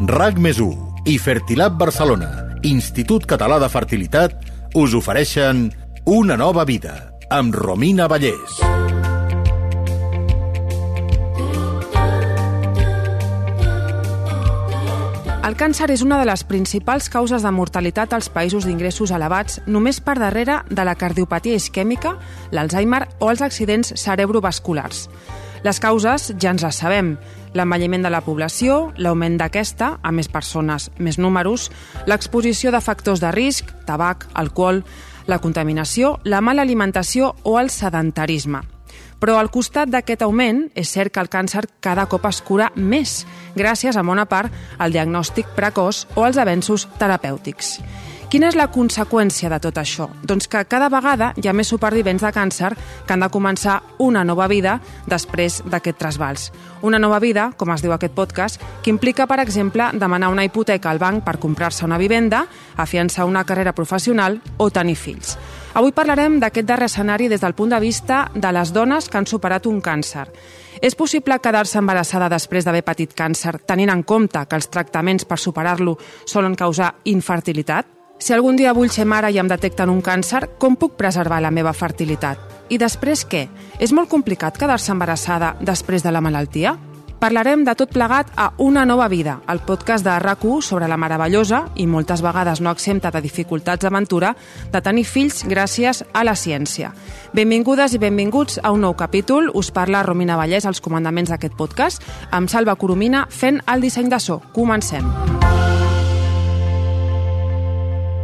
RAC més i Fertilab Barcelona, Institut Català de Fertilitat, us ofereixen Una nova vida, amb Romina Vallès. El càncer és una de les principals causes de mortalitat als països d'ingressos elevats, només per darrere de la cardiopatia isquèmica, l'Alzheimer o els accidents cerebrovasculars. Les causes ja ens les sabem. L'envelliment de la població, l'augment d'aquesta, a més persones, més números, l'exposició de factors de risc, tabac, alcohol, la contaminació, la mala alimentació o el sedentarisme. Però al costat d'aquest augment, és cert que el càncer cada cop es cura més, gràcies a bona part al diagnòstic precoç o als avenços terapèutics. Quina és la conseqüència de tot això? Doncs que cada vegada hi ha més supervivents de càncer que han de començar una nova vida després d'aquest trasbals. Una nova vida, com es diu aquest podcast, que implica, per exemple, demanar una hipoteca al banc per comprar-se una vivenda, afiançar una carrera professional o tenir fills. Avui parlarem d'aquest darrer escenari des del punt de vista de les dones que han superat un càncer. És possible quedar-se embarassada després d'haver patit càncer, tenint en compte que els tractaments per superar-lo solen causar infertilitat? Si algun dia vull ser mare i em detecten un càncer, com puc preservar la meva fertilitat? I després què? És molt complicat quedar-se embarassada després de la malaltia? Parlarem de tot plegat a Una nova vida, el podcast de rac sobre la meravellosa i moltes vegades no exempta de dificultats d'aventura de tenir fills gràcies a la ciència. Benvingudes i benvinguts a un nou capítol. Us parla Romina Vallès als comandaments d'aquest podcast, amb Salva Coromina fent el disseny de so. Comencem.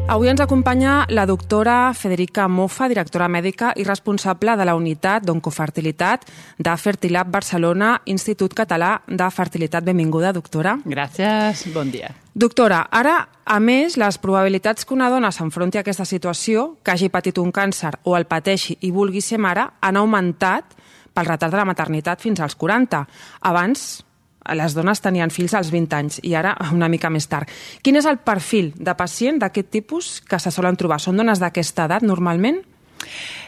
Avui ens acompanya la doctora Federica Mofa, directora mèdica i responsable de la unitat d'oncofertilitat de Fertilab Barcelona, Institut Català de Fertilitat. Benvinguda, doctora. Gràcies, bon dia. Doctora, ara, a més, les probabilitats que una dona s'enfronti a aquesta situació, que hagi patit un càncer o el pateixi i vulgui ser mare, han augmentat pel retard de la maternitat fins als 40. Abans, les dones tenien fills als 20 anys i ara una mica més tard. Quin és el perfil de pacient d'aquest tipus que se solen trobar? Són dones d'aquesta edat normalment?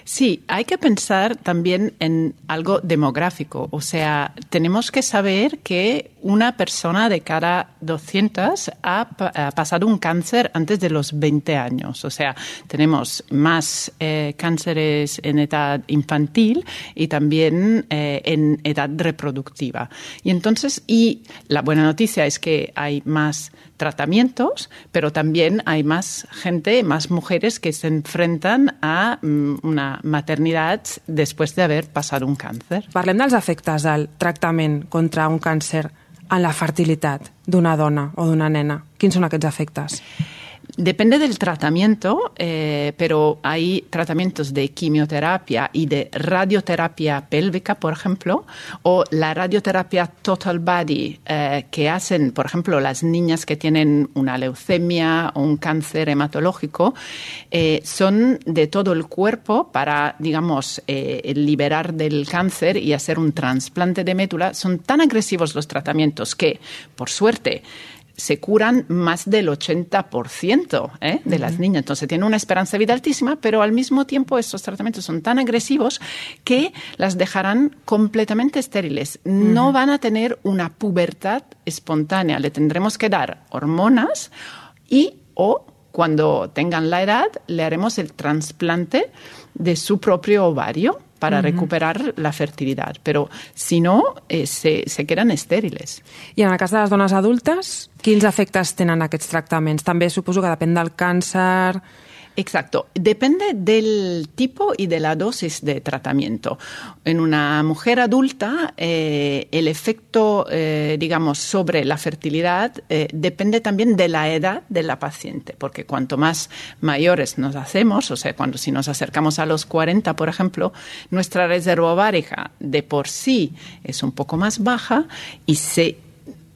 Sí, hay que pensar también en algo demográfico. O sea, tenemos que saber que una persona de cada 200 ha, ha pasado un cáncer antes de los 20 años. O sea, tenemos más eh, cánceres en edad infantil y también eh, en edad reproductiva. Y entonces, y la buena noticia es que hay más tratamientos, pero también hay más gente, más mujeres que se enfrentan a mm, una maternidad después de pasado un càncer. Parlem dels efectes del tractament contra un càncer en la fertilitat d'una dona o d'una nena. Quins són aquests efectes? Depende del tratamiento, eh, pero hay tratamientos de quimioterapia y de radioterapia pélvica, por ejemplo, o la radioterapia total body eh, que hacen, por ejemplo, las niñas que tienen una leucemia o un cáncer hematológico, eh, son de todo el cuerpo para, digamos, liberar del cáncer y hacer un trasplante de médula. Son tan agresivos los tratamientos que, por suerte, se curan más del 80% ¿eh? de las niñas. Entonces tienen una esperanza de vida altísima, pero al mismo tiempo estos tratamientos son tan agresivos que las dejarán completamente estériles. No van a tener una pubertad espontánea. Le tendremos que dar hormonas y o cuando tengan la edad le haremos el trasplante de su propio ovario para uh -huh. recuperar la fertilidad. Pero si no, eh, se, se queden estèriles. I en el cas de les dones adultes, quins efectes tenen aquests tractaments? També suposo que depèn del càncer... Exacto. Depende del tipo y de la dosis de tratamiento. En una mujer adulta, eh, el efecto, eh, digamos, sobre la fertilidad eh, depende también de la edad de la paciente, porque cuanto más mayores nos hacemos, o sea, cuando si nos acercamos a los 40, por ejemplo, nuestra reserva ovárica de por sí es un poco más baja y se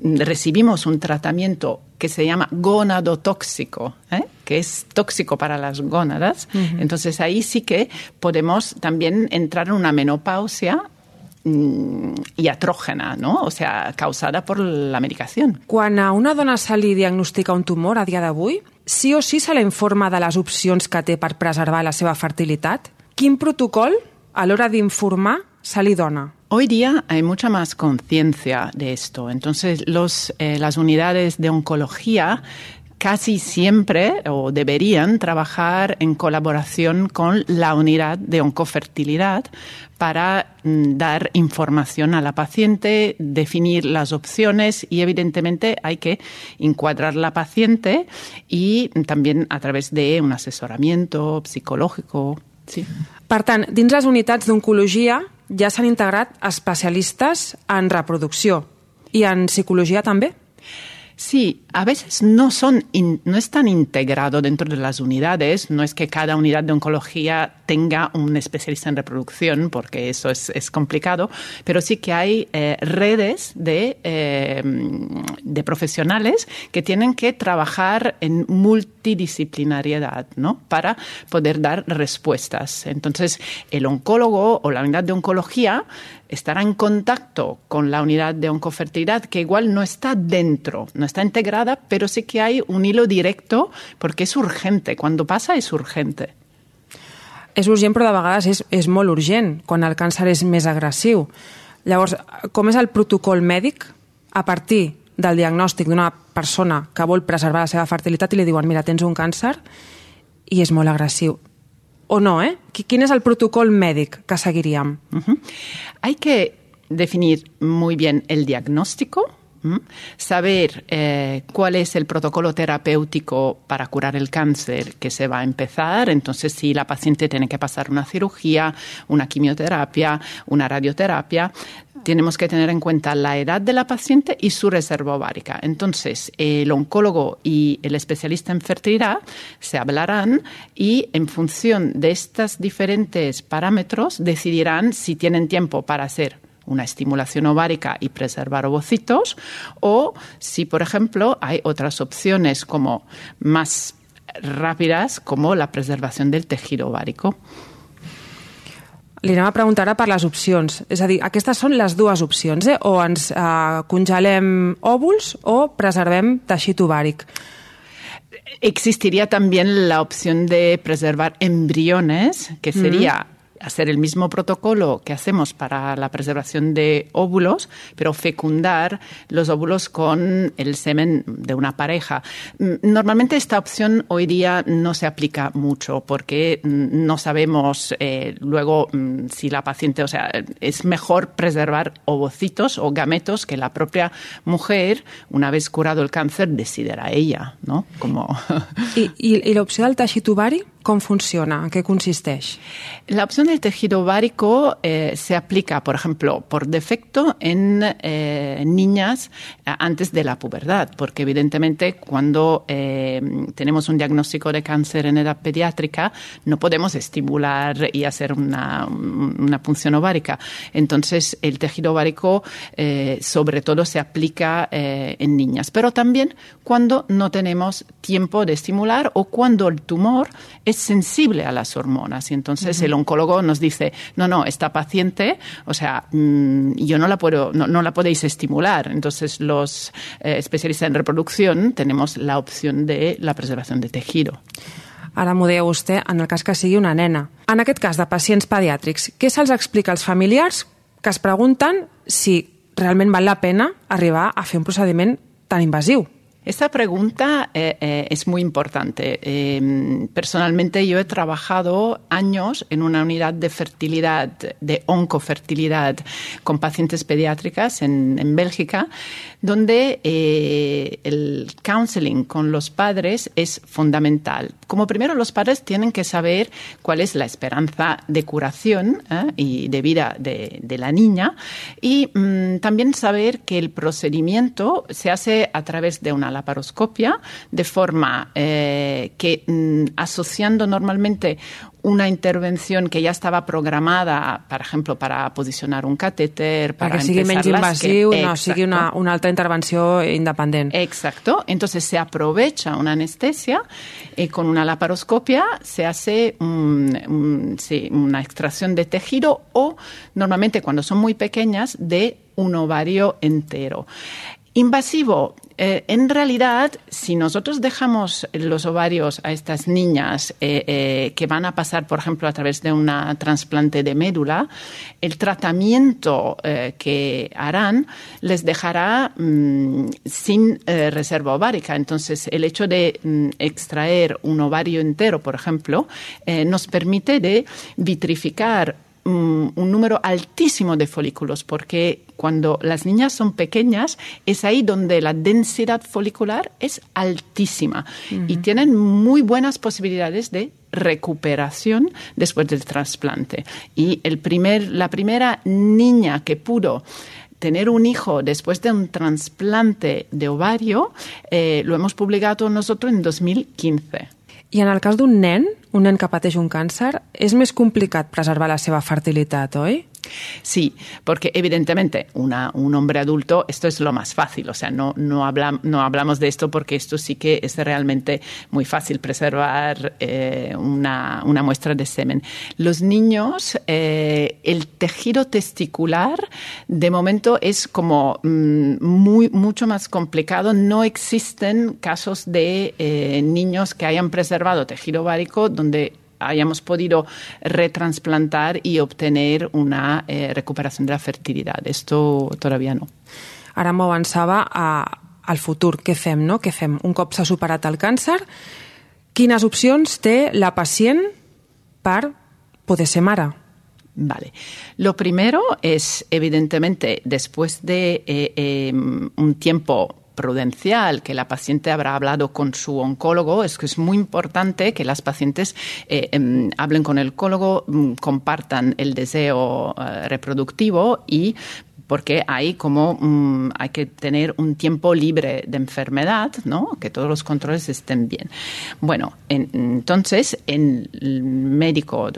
recibimos un tratamiento que se llama gonadotóxico, ¿eh? que es tóxico para las gónadas. Uh -huh. Entonces ahí sí que podemos también entrar en una menopausia mm, iatrógena, ¿no? O sea, causada por la medicación. Quan a una dona se li diagnostica un tumor a dia d'avui, sí o sí se la informa de les opcions que té per preservar la seva fertilitat? Quin protocol, a l'hora d'informar, se li dona? Hoy día hay mucha más conciencia de esto. Entonces, eh, las unidades de oncología casi siempre o deberían trabajar en colaboración con la unidad de oncofertilidad para mm, dar información a la paciente, definir las opciones y evidentemente hay que encuadrar la paciente y también a través de un asesoramiento psicológico. Sí. Per tant, dins les unitats d'oncologia ja s'han integrat especialistes en reproducció i en psicologia també? Sí, a veces no son no están integrados dentro de las unidades. No es que cada unidad de oncología tenga un especialista en reproducción, porque eso es, complicado, pero sí que hay eh, redes de, eh, de profesionales que tienen que trabajar en multidisciplinariedad, ¿no? Para poder dar respuestas. Entonces, el oncólogo o la unidad de oncología estará en contacto con la unidad de oncofertilidad, que igual no está dentro, no está integrada, pero sí que hay un hilo directo porque és urgente. Quan passa és urgente. És urgent, però de vegades és, és molt urgent, quan el càncer és més agressiu. Llavors, com és el protocol mèdic a partir del diagnòstic d'una persona que vol preservar la seva fertilitat i li diuen, mira, tens un càncer i és molt agressiu o no, ¿eh? ¿Quién es el protocolo médico que? Hay que definir muy bien el diagnóstico, saber eh, cuál es el protocolo terapéutico para curar el cáncer que se va a empezar. Entonces, si la paciente tiene que pasar una cirugía, una quimioterapia, una radioterapia, tenemos que tener en cuenta la edad de la paciente y su reserva ovárica. Entonces, el oncólogo y el especialista en fertilidad se hablarán y en función de estos diferentes parámetros decidirán si tienen tiempo para hacer una estimulación ovárica y preservar ovocitos, o si, por ejemplo, hay otras opciones como más rápidas, como la preservación del tejido ovárico. Li anem a preguntar ara per les opcions. És a dir, aquestes són les dues opcions, eh? o ens eh, congelem òvuls o preservem teixit ovàric. Existiría también la opción de preservar embriones, que sería hacer el mismo protocolo que hacemos para la preservación de óvulos, pero fecundar los óvulos con el semen de una pareja. Mm, normalmente esta opción hoy día no se aplica mucho porque mm, no sabemos eh, luego mm, si la paciente, o sea, es mejor preservar ovocitos o gametos que la propia mujer, una vez curado el cáncer, decidirá ella, ¿no? Como... ¿Y, teixit ovari? ¿Cómo funciona? ¿En qué consiste? La opción del tejido ovárico eh, se aplica, por ejemplo, por defecto en eh, niñas eh, antes de la pubertad, porque evidentemente cuando tenemos un diagnóstico de cáncer en edad pediátrica no podemos estimular y hacer una, una punción ovárica. Entonces, el tejido ovárico sobre todo se aplica en niñas, pero también cuando no tenemos tiempo de estimular o cuando el tumor es sensible a las hormonas. Y entonces el oncólogo nos dice, no, no, esta paciente, o sea, mm, yo no la puedo, no, la podéis estimular. Entonces los eh, especialistas en reproducción tenemos la opción de la preservación de tejido. Ara m'ho deia vostè, en el cas que sigui una nena. En aquest cas de pacients pediàtrics, què se'ls explica als familiars que es pregunten si realment val la pena arribar a fer un procediment tan invasiu? Esta pregunta eh, eh, es muy importante. Em, personalmente yo he trabajado años en una unidad de fertilidad, de oncofertilidad, con pacientes pediátricas en, en Bélgica, donde eh, el counseling con los padres es fundamental. Como primero, los padres tienen que saber cuál es la esperanza de curación y de vida de, de la niña y mm, también saber que el procedimiento se hace a través de una laparoscopia, de forma eh, que mm, asociando normalmente una intervención que ya estaba programada, por ejemplo, para posicionar un catéter, para que sigui menys invasiu, no sigui una, una altra intervenció independent. Exacto. Entonces se aprovecha una anestesia y con una laparoscopia se hace un, un, sí, una extracción de tejido o normalmente cuando son muy pequeñas de un ovario entero. Invasivo, eh, en realidad, si nosotros dejamos los ovarios a estas niñas eh, eh, que van a pasar, por ejemplo, a través de un trasplante de médula, el tratamiento que harán les dejará mm, sin reserva ovárica. Entonces, el hecho de mm, extraer un ovario entero, por ejemplo, nos permite de vitrificar un, número altísimo de folículos, porque cuando las niñas son pequeñas es ahí donde la densidad folicular es altísima y tienen muy buenas posibilidades de recuperación después del trasplante. Y el primer, la primera niña que pudo tener un hijo después de un trasplante de ovario eh, lo hemos publicado nosotros en 2015. I en el cas d'un nen, un nen que pateix un càncer, és més complicat preservar la seva fertilitat, oi? Sí, porque evidentemente un hombre adulto, esto es lo más fácil, o sea, no, no, no hablamos de esto porque esto sí que es realmente muy fácil preservar eh, una, una, muestra de semen. Los niños, eh, el tejido testicular de momento es como mm, muy, mucho más complicado. No existen casos de eh, niños que hayan preservado tejido ovárico donde hayamos podido retransplantar y obtener una eh, recuperación de la fertilidad. Esto todavía no. Ara m'ho avançava a, al futur. Què fem, no? Què fem? Un cop s'ha superat el càncer, quines opcions té la pacient per poder ser mare? Vale. Lo primero es, evidentemente, después de eh, eh, un tiempo prudencial, que la paciente habrá hablado con su oncólogo, es que es muy importante que las pacientes eh, em, hablen con el oncólogo, mm, compartan el deseo eh, reproductivo y porque hay como mm, hay que tener un tiempo libre de enfermedad, ¿no? Que todos los controles estén bien. Bueno, entonces el médico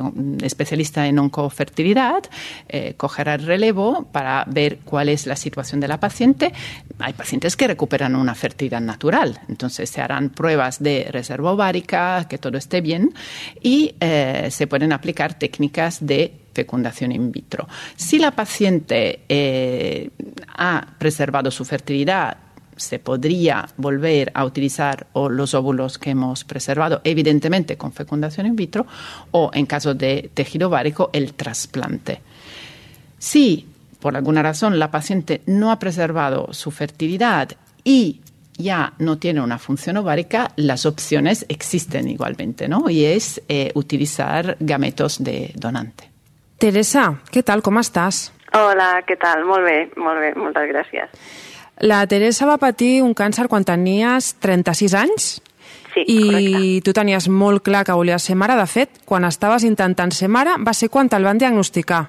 especialista en oncofertilidad eh, cogerá el relevo para ver cuál es la situación de la paciente. Hay pacientes que recuperan una fertilidad natural, entonces se harán pruebas de reserva ovárica, que todo esté bien y eh, se pueden aplicar técnicas de fecundación in vitro. Si la paciente eh, ha preservado su fertilidad, se podría volver a utilizar los óvulos que hemos preservado, evidentemente con fecundación in vitro, o en caso de tejido ovárico, el trasplante. Si por alguna razón la paciente no ha preservado su fertilidad y ya no tiene una función ovárica, las opciones existen igualmente, ¿no? Y es eh, utilizar gametos de donante. Teresa, què tal, com estàs? Hola, què tal? Molt bé, molt bé, moltes gràcies. La Teresa va patir un càncer quan tenies 36 anys? Sí, I correcte. tu tenies molt clar que volies ser mare. De fet, quan estaves intentant ser mare, va ser quan te'l van diagnosticar.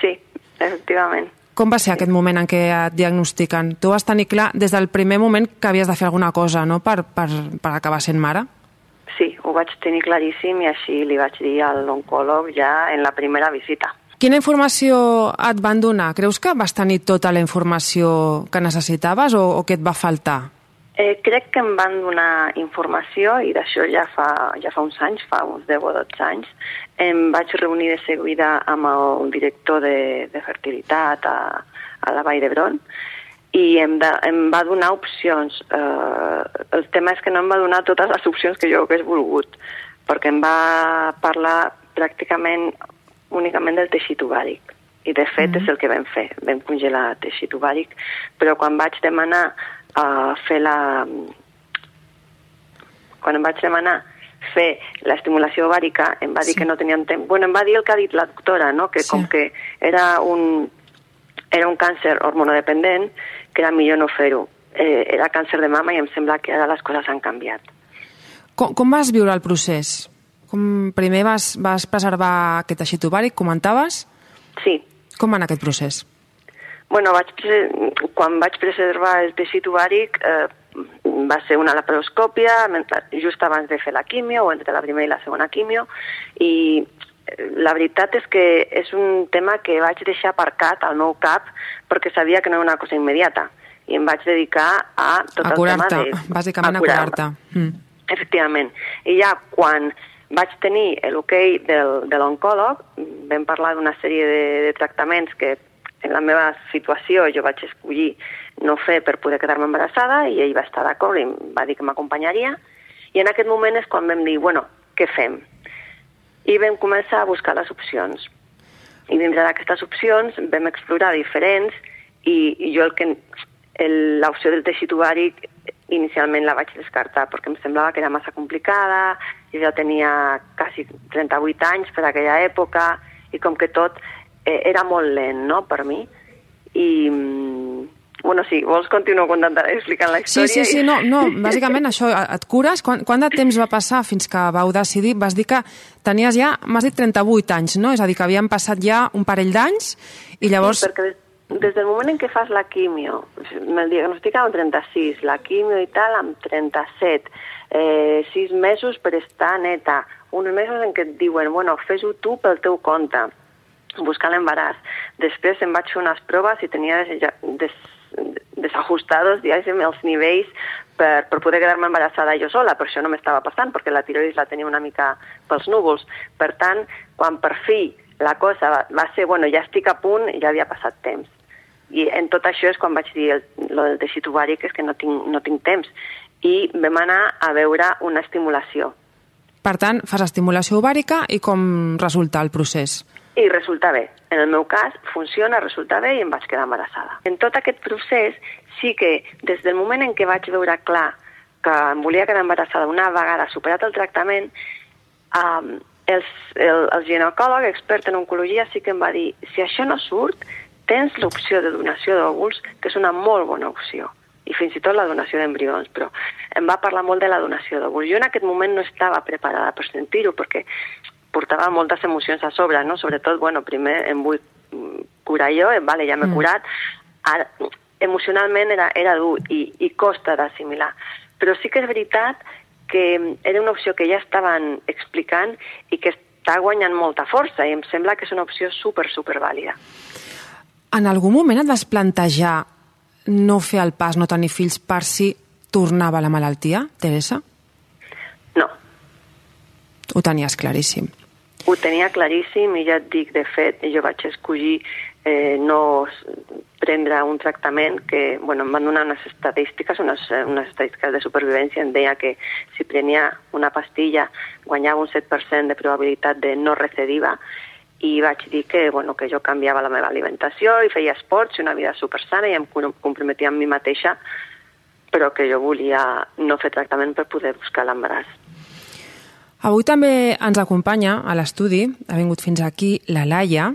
Sí, efectivament. Com va ser aquest moment en què et diagnostiquen? Tu vas tenir clar des del primer moment que havies de fer alguna cosa no? per, per, per acabar sent mare? Sí, ho vaig tenir claríssim i així li vaig dir a l'oncòleg ja en la primera visita. Quina informació et van donar? Creus que vas tenir tota la informació que necessitaves o, o què et va faltar? Eh, crec que em van donar informació i d'això ja fa, ja fa uns anys, fa uns 10 o 12 anys. Em vaig reunir de seguida amb el director de, de fertilitat a, a la Vall d'Hebron i em, de, em va donar opcions. Eh, el tema és que no em va donar totes les opcions que jo hagués volgut, perquè em va parlar pràcticament únicament del teixit ovàric. I de fet mm -hmm. és el que vam fer, vam congelar teixit ovàric, però quan vaig demanar uh, fer la... Quan em vaig demanar fer l'estimulació ovàrica, em va dir sí. que no tenien temps. Bueno, em va dir el que ha dit la doctora, no? que sí. com que era un, era un càncer hormonodependent, que era millor no fer-ho. Eh, era càncer de mama i em sembla que ara les coses han canviat. Com, com vas viure el procés? Com primer vas, vas preservar aquest teixit ovàric, comentaves? Sí. Com va anar aquest procés? Bueno, vaig, quan vaig preservar el teixit ovàric eh, va ser una laparoscòpia just abans de fer la quimio o entre la primera i la segona quimio i la veritat és que és un tema que vaig deixar aparcat al meu cap perquè sabia que no era una cosa immediata i em vaig dedicar a tot a el tema de... Bàsicament a curar-te. Mm. Efectivament. I ja quan vaig tenir l'ok okay del, de l'oncòleg, vam parlar d'una sèrie de, de tractaments que en la meva situació jo vaig escollir no fer per poder quedar-me embarassada i ell va estar d'acord i va dir que m'acompanyaria. I en aquest moment és quan vam dir, bueno, què fem? I vam començar a buscar les opcions. I dintre d'aquestes opcions vam explorar diferents i, i jo el que l'opció del teixit ovari inicialment la vaig descartar perquè em semblava que era massa complicada, jo ja tenia quasi 38 anys per aquella època i com que tot eh, era molt lent no, per mi. I, mm, bueno, sí, vols continuo contant, explicant la història? Sí, sí, sí, no, no, bàsicament això, et cures? Quant, quant de temps va passar fins que vau decidir? Vas dir que tenies ja, m'has dit 38 anys, no? És a dir, que havien passat ja un parell d'anys i llavors... Sí, perquè des, des del moment en què fas la quimio, me'l diagnosticava amb 36, la quimio i tal amb 37, eh, sis mesos per estar neta, uns mesos en què et diuen, bueno, fes-ho tu pel teu compte, buscar l'embaràs. Després em vaig fer unes proves i tenia des, des, desajustados, diguéssim, els nivells per, per poder quedar-me embarassada jo sola, però això no m'estava passant, perquè la tiroides la tenia una mica pels núvols. Per tant, quan per fi la cosa va, va ser, bueno, ja estic a punt, ja havia passat temps. I en tot això és quan vaig dir el, lo del teixit ovari, que és que no tinc, no tinc temps. I vam anar a veure una estimulació. Per tant, fas estimulació ovàrica i com resulta el procés? I resulta bé. En el meu cas, funciona, resulta bé i em vaig quedar embarassada. En tot aquest procés, sí que des del moment en què vaig veure clar que em volia quedar embarassada una vegada superat el tractament, um, els, el, el ginecòleg expert en oncologia sí que em va dir si això no surt, tens l'opció de donació d'òvuls, que és una molt bona opció i fins i tot la donació d'embrions, però em va parlar molt de la donació d'òvuls. Jo en aquest moment no estava preparada per sentir-ho, perquè portava moltes emocions a sobre, no? Sobretot, bueno, primer em vull curar jo, eh, vale, ja m'he mm. curat, ara, emocionalment era, era dur i, i costa d'assimilar. Però sí que és veritat que era una opció que ja estaven explicant i que està guanyant molta força i em sembla que és una opció super, super vàlida. En algun moment et vas plantejar no fer el pas, no tenir fills, per si tornava la malaltia, Teresa? No. Ho tenies claríssim. Ho tenia claríssim i ja et dic, de fet, jo vaig escollir eh, no prendre un tractament que, bueno, em van donar unes estadístiques, unes, unes estadístiques de supervivència, em deia que si prenia una pastilla guanyava un 7% de probabilitat de no recidiva i vaig dir que, bueno, que jo canviava la meva alimentació i feia esports i una vida supersana i em comprometia amb mi mateixa però que jo volia no fer tractament per poder buscar l'embaràs. Avui també ens acompanya a l'estudi, ha vingut fins aquí la Laia,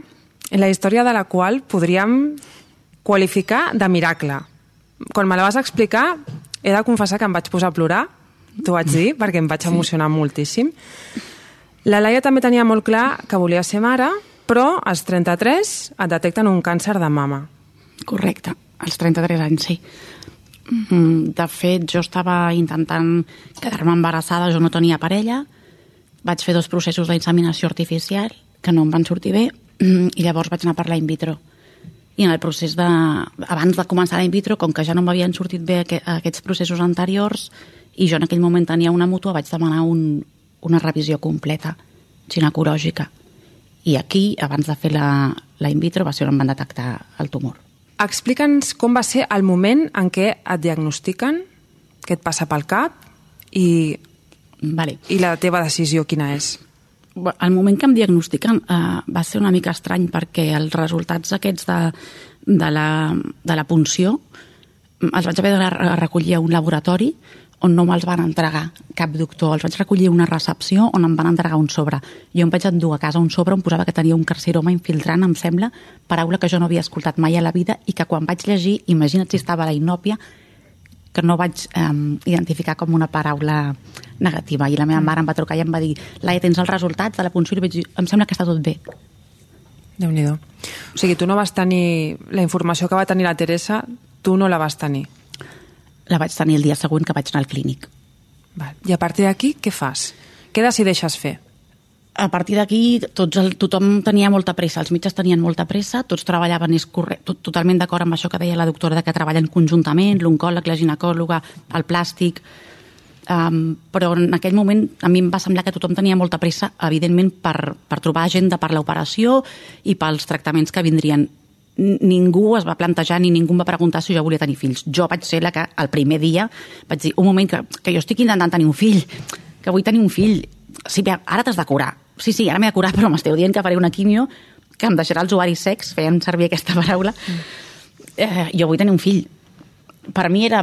en la història de la qual podríem qualificar de miracle. Quan me la vas explicar, he de confessar que em vaig posar a plorar, t'ho vaig dir, perquè em vaig emocionar sí. moltíssim. La Laia també tenia molt clar que volia ser mare, però als 33 et detecten un càncer de mama. Correcte, als 33 anys, sí. Mm, de fet, jo estava intentant quedar-me embarassada, jo no tenia parella, vaig fer dos processos d'inseminació artificial que no em van sortir bé i llavors vaig anar per la in vitro. I en el procés de... Abans de començar la in vitro, com que ja no m'havien sortit bé aquests processos anteriors i jo en aquell moment tenia una mútua, vaig demanar un, una revisió completa ginecològica. I aquí, abans de fer la, la in vitro, va ser on em van detectar el tumor. Explica'ns com va ser el moment en què et diagnostiquen, què et passa pel cap i Vale. I la teva decisió quina és? El moment que em diagnostiquen eh, va ser una mica estrany perquè els resultats aquests de, de, la, de la punció els vaig haver de recollir a un laboratori on no me'ls van entregar cap doctor. Els vaig recollir una recepció on em van entregar un sobre. Jo em vaig endur a casa un sobre on posava que tenia un carcinoma infiltrant, em sembla, paraula que jo no havia escoltat mai a la vida i que quan vaig llegir, imagina't si estava la inòpia, que no vaig um, identificar com una paraula negativa. I la meva mm. mare em va trucar i em va dir Laia, tens els resultats de la punció? I vaig dir, em sembla que està tot bé. déu nhi O sigui, tu no vas tenir... La informació que va tenir la Teresa, tu no la vas tenir. La vaig tenir el dia següent que vaig anar al clínic. Val. I a partir d'aquí, què fas? Què decideixes fer? A partir d'aquí tots el, tothom tenia molta pressa, els metges tenien molta pressa, tots treballaven és corre, tot, totalment d'acord amb això que deia la doctora de que treballen conjuntament, l'oncòleg, la ginecòloga, el plàstic, um, però en aquell moment a mi em va semblar que tothom tenia molta pressa, evidentment, per, per trobar agenda per l'operació i pels tractaments que vindrien. ningú es va plantejar ni ningú em va preguntar si jo volia tenir fills. Jo vaig ser la que el primer dia vaig dir, un moment, que, que jo estic intentant tenir un fill, que vull tenir un fill. Sí, ara t'has de curar. Sí, sí, ara m'he de curar, però m'esteu dient que faré una quimio que em deixarà els ovaris secs, feien servir aquesta paraula. Eh, jo vull tenir un fill. Per mi era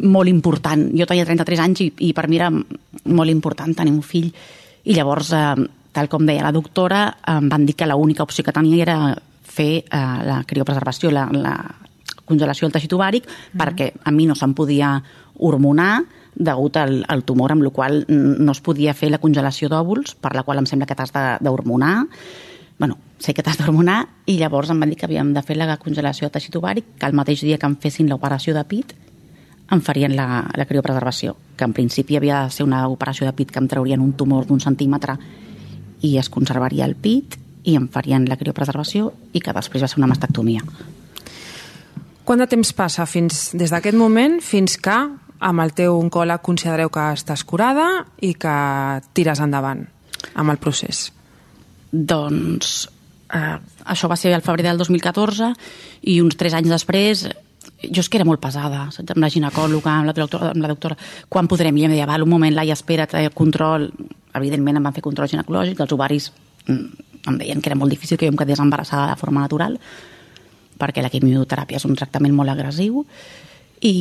molt important. Jo tenia 33 anys i, i per mi era molt important tenir un fill. I llavors, eh, tal com deia la doctora, em van dir que l'única opció que tenia era fer eh, la criopreservació, la, la congelació del teixit ovàric, mm. perquè a mi no se'm podia hormonar degut al, al tumor, amb la qual no es podia fer la congelació d'òvuls, per la qual em sembla que t'has d'hormonar. bueno, sé que t'has d'hormonar, i llavors em van dir que havíem de fer la congelació de teixit ovàric, que el mateix dia que em fessin l'operació de pit, em farien la, la criopreservació, que en principi havia de ser una operació de pit que em traurien un tumor d'un centímetre i es conservaria el pit i em farien la criopreservació i que després va ser una mastectomia. Quant de temps passa fins des d'aquest moment fins que amb el teu oncòleg considereu que estàs curada i que tires endavant amb el procés? Doncs eh, això va ser el febrer del 2014 i uns tres anys després jo és que era molt pesada, saps? amb la ginecòloga, amb la doctora, amb la doctora quan podrem? I em deia, val, un moment, Laia, espera't, el control... Evidentment em van fer control ginecològic, els ovaris mm, em deien que era molt difícil que jo em quedés embarassada de forma natural perquè la quimioteràpia és un tractament molt agressiu i,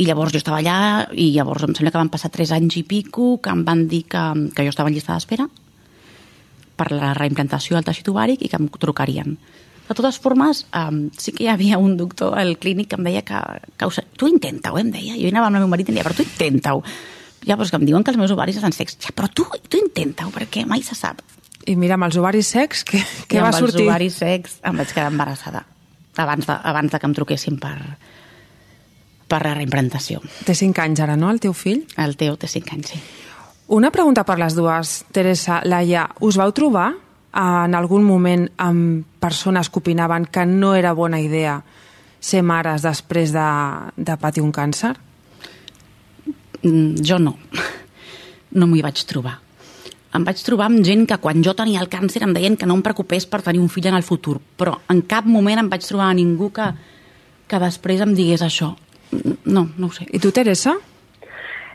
i llavors jo estava allà i llavors em sembla que van passar tres anys i pico que em van dir que, que jo estava en llista d'espera per la reimplantació del teixit ovàric i que em trucarien. De totes formes, um, sí que hi havia un doctor al clínic que em deia que, que us, tu intenta-ho, em deia. Jo anava amb el meu marit i em deia, però tu intenta-ho. Llavors que em diuen que els meus ovaris estan secs. Ja, però tu, tu intenta-ho, perquè mai se sap. I mira, amb els ovaris secs, què, què va sortir? amb els ovaris secs em vaig quedar embarassada abans de, abans de que em truquessin per, per la reimplantació. Té 5 anys ara, no, el teu fill? El teu té 5 anys, sí. Una pregunta per les dues, Teresa. Laia, us vau trobar en algun moment amb persones que opinaven que no era bona idea ser mares després de, de patir un càncer? Mm, jo no. No m'hi vaig trobar em vaig trobar amb gent que quan jo tenia el càncer em deien que no em preocupés per tenir un fill en el futur, però en cap moment em vaig trobar a ningú que, que després em digués això. No, no ho sé. I tu, Teresa?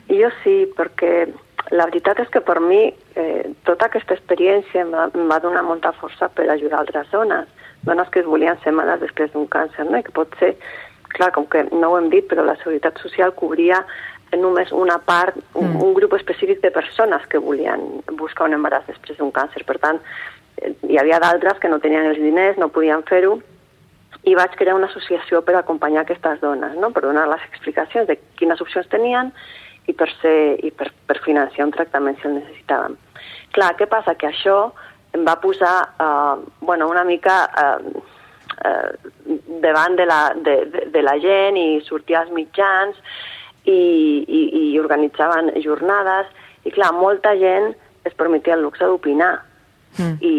Jo sí, perquè la veritat és que per mi eh, tota aquesta experiència em va, donar molta força per ajudar altres dones, dones que es volien ser mares després d'un càncer, no? I que pot ser, clar, com que no ho hem dit, però la Seguretat Social cobria només una part, un, mm. un grup específic de persones que volien buscar un embaràs després d'un càncer. Per tant, eh, hi havia d'altres que no tenien els diners, no podien fer-ho, i vaig crear una associació per acompanyar aquestes dones, no? per donar les explicacions de quines opcions tenien i per, ser, i per, per financiar un tractament si el necessitaven. Clar, què passa? Que això em va posar eh, bueno, una mica eh, eh, davant de la, de, de, de la gent i sortir als mitjans i, i, i organitzaven jornades i clar, molta gent es permetia el luxe d'opinar mm. i,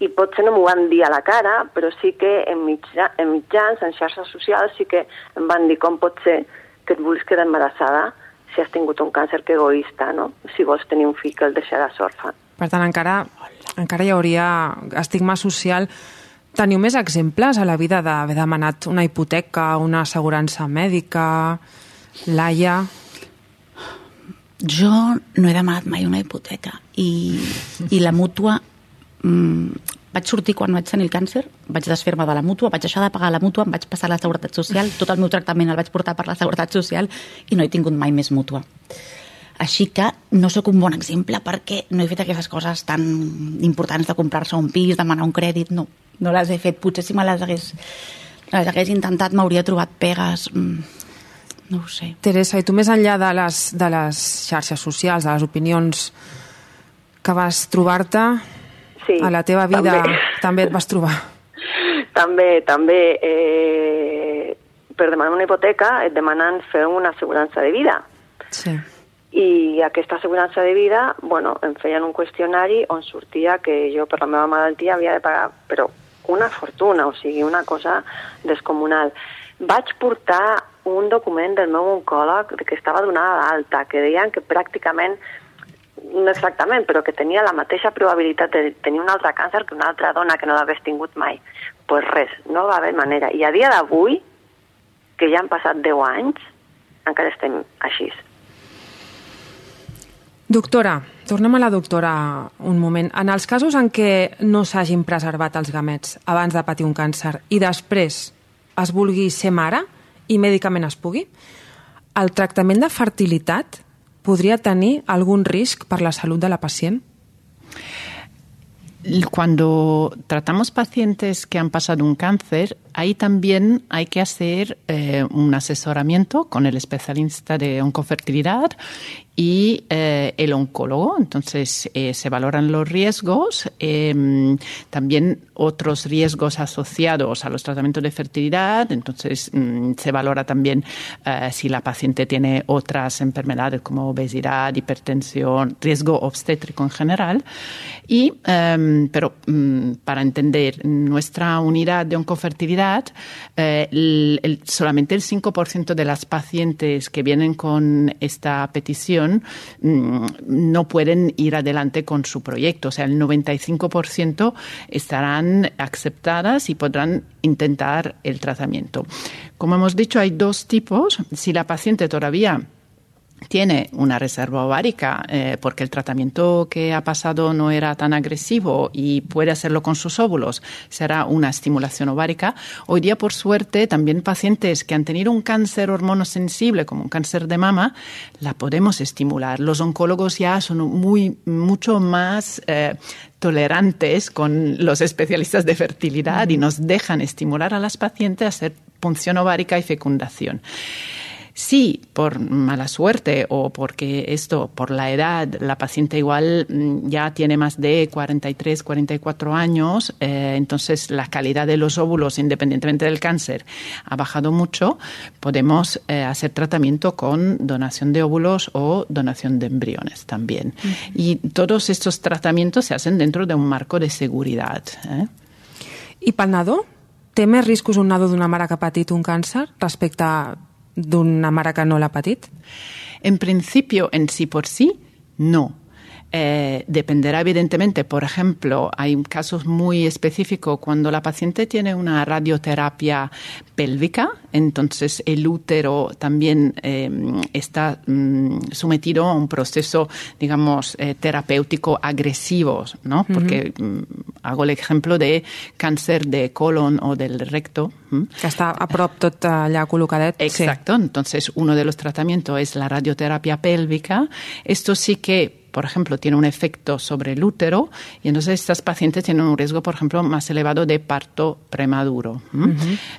i potser no m'ho van dir a la cara, però sí que en, mitja, en mitjans, en xarxes socials, sí que em van dir com pot ser que et vulguis quedar embarassada si has tingut un càncer que egoista, no? Si vols tenir un fill que el deixaràs orfa. Per tant, encara, encara hi hauria estigma social Teniu més exemples a la vida d'haver demanat una hipoteca, una assegurança mèdica, Laia? Jo no he demanat mai una hipoteca i, i la mútua mmm, vaig sortir quan vaig tenir el càncer, vaig desfer-me de la mútua, vaig deixar de pagar la mútua, em vaig passar a la Seguretat Social, tot el meu tractament el vaig portar per la Seguretat Social i no he tingut mai més mútua. Així que no sóc un bon exemple perquè no he fet aquestes coses tan importants de comprar-se un pis, demanar un crèdit, no no les he fet. Potser si me les hagués, les hagués intentat m'hauria trobat pegues... Mm, no ho sé. Teresa, i tu més enllà de les, de les xarxes socials, de les opinions que vas trobar-te, sí, a la teva vida també, també et vas trobar? També, també. Eh, per demanar una hipoteca et demanen fer una assegurança de vida. Sí i aquesta assegurança de vida, bueno, em feien un qüestionari on sortia que jo per la meva malaltia havia de pagar, però una fortuna, o sigui, una cosa descomunal. Vaig portar un document del meu oncòleg que estava donada d'alta, que deien que pràcticament no exactament, però que tenia la mateixa probabilitat de tenir un altre càncer que una altra dona que no l'hagués tingut mai. Doncs pues res, no va haver manera. I a dia d'avui, que ja han passat 10 anys, encara estem així. Doctora, tornem a la doctora un moment. En els casos en què no s'hagin preservat els gamets abans de patir un càncer i després es vulgui ser mare i mèdicament es pugui, el tractament de fertilitat podria tenir algún risc per la salud de la pacient? Cuando tratamos pacientes que han pasado un cáncer, ahí también hay que hacer eh, un asesoramiento con el especialista de oncofertilidad y eh, el oncólogo. Entonces, eh, se valoran los riesgos, em, también otros riesgos asociados a los tratamientos de fertilidad. Entonces, mm, se valora también si la paciente tiene otras enfermedades como obesidad, hipertensión, riesgo obstétrico en general. Y, em, pero mm, para entender nuestra unidad de oncofertilidad, eh, solamente el 5% de las pacientes que vienen con esta petición mm, no pueden ir adelante con su proyecto. O sea, el 95% estarán aceptadas y podrán intentar el tratamiento. Como hemos dicho, hay dos tipos. Si la paciente todavía tiene una reserva ovárica eh, porque el tratamiento que ha pasado no era tan agresivo y puede hacerlo con sus óvulos, será una estimulación ovárica. Hoy día, por suerte, también pacientes que han tenido un cáncer hormonosensible, como un cáncer de mama, la podemos estimular. Los oncólogos ya son muy, mucho más eh, tolerantes con los especialistas de fertilidad y nos dejan estimular a las pacientes a hacer punción ovárica y fecundación. Si por mala suerte o porque esto, por la edad, la paciente igual mm, ya tiene más de 43, 44 años, eh, entonces la calidad de los óvulos, independientemente del cáncer, ha bajado mucho, podemos eh, hacer tratamiento con donación de óvulos o donación de embriones también. Y todos estos tratamientos se hacen dentro de un marco de seguridad. Eh? ¿Y para nado? Té més riscos un nado d'una mare que ha patit un càncer respecte a d'una mare que no l'ha patit? En principio, en sí por sí, no. Eh, dependerá evidentemente, por ejemplo, hay casos muy específicos cuando la paciente tiene una radioterapia pélvica, entonces el útero también eh, está mm, sometido a un proceso, digamos, eh, terapéutico agresivo, ¿no? Porque mm, hago el ejemplo de cáncer de colon o del recto. Que está a prop tot allà col·locadet. Exacto, entonces uno de los tratamientos es la radioterapia pélvica. Esto sí que por ejemplo, tiene un efecto sobre el útero y entonces estas pacientes tienen un riesgo, por ejemplo, más elevado de parto prematuro.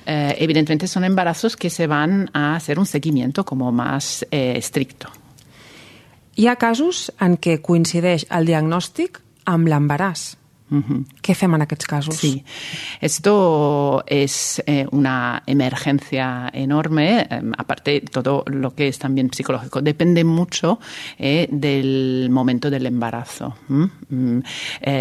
Eh, evidentemente son embarazos que se van a hacer un seguimiento como más eh, estricto. Hi ha casos en què coincideix el diagnòstic amb l'embaràs. ¿Qué hacemos en aquests casos? Sí, esto es eh, una emergencia enorme, eh, aparte todo lo que es también psicológico, depende mucho eh, del momento del embarazo. Mm,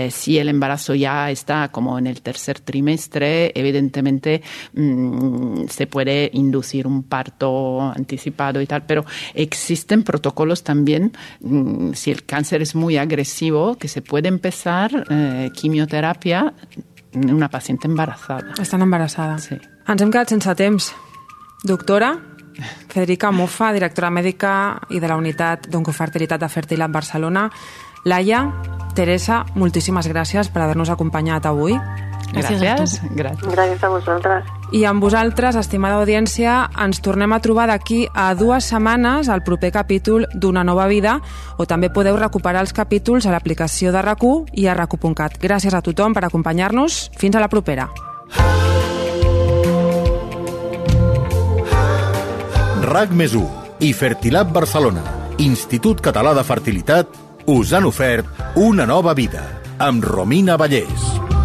si el embarazo ya está como en el tercer trimestre, evidentemente mm, se puede inducir un parto anticipado y tal, pero existen protocolos también, mm, si el cáncer es muy agresivo, que se puede empezar quimioteràpia una pacient embarassada. Estan embarassada. Sí. Ens hem quedat sense temps. Doctora, Federica Mofa, directora mèdica i de la unitat d'oncofertilitat de Fertilat Barcelona. Laia, Teresa, moltíssimes gràcies per haver-nos acompanyat avui. Gràcies. Gràcies. Gràcies. Gràcies a vosaltres. I amb vosaltres, estimada audiència, ens tornem a trobar d'aquí a dues setmanes al proper capítol d'Una nova vida o també podeu recuperar els capítols a l'aplicació de rac i a rac Gràcies a tothom per acompanyar-nos. Fins a la propera. RAC més i Fertilab Barcelona, Institut Català de Fertilitat, us han ofert una nova vida amb Romina Vallès.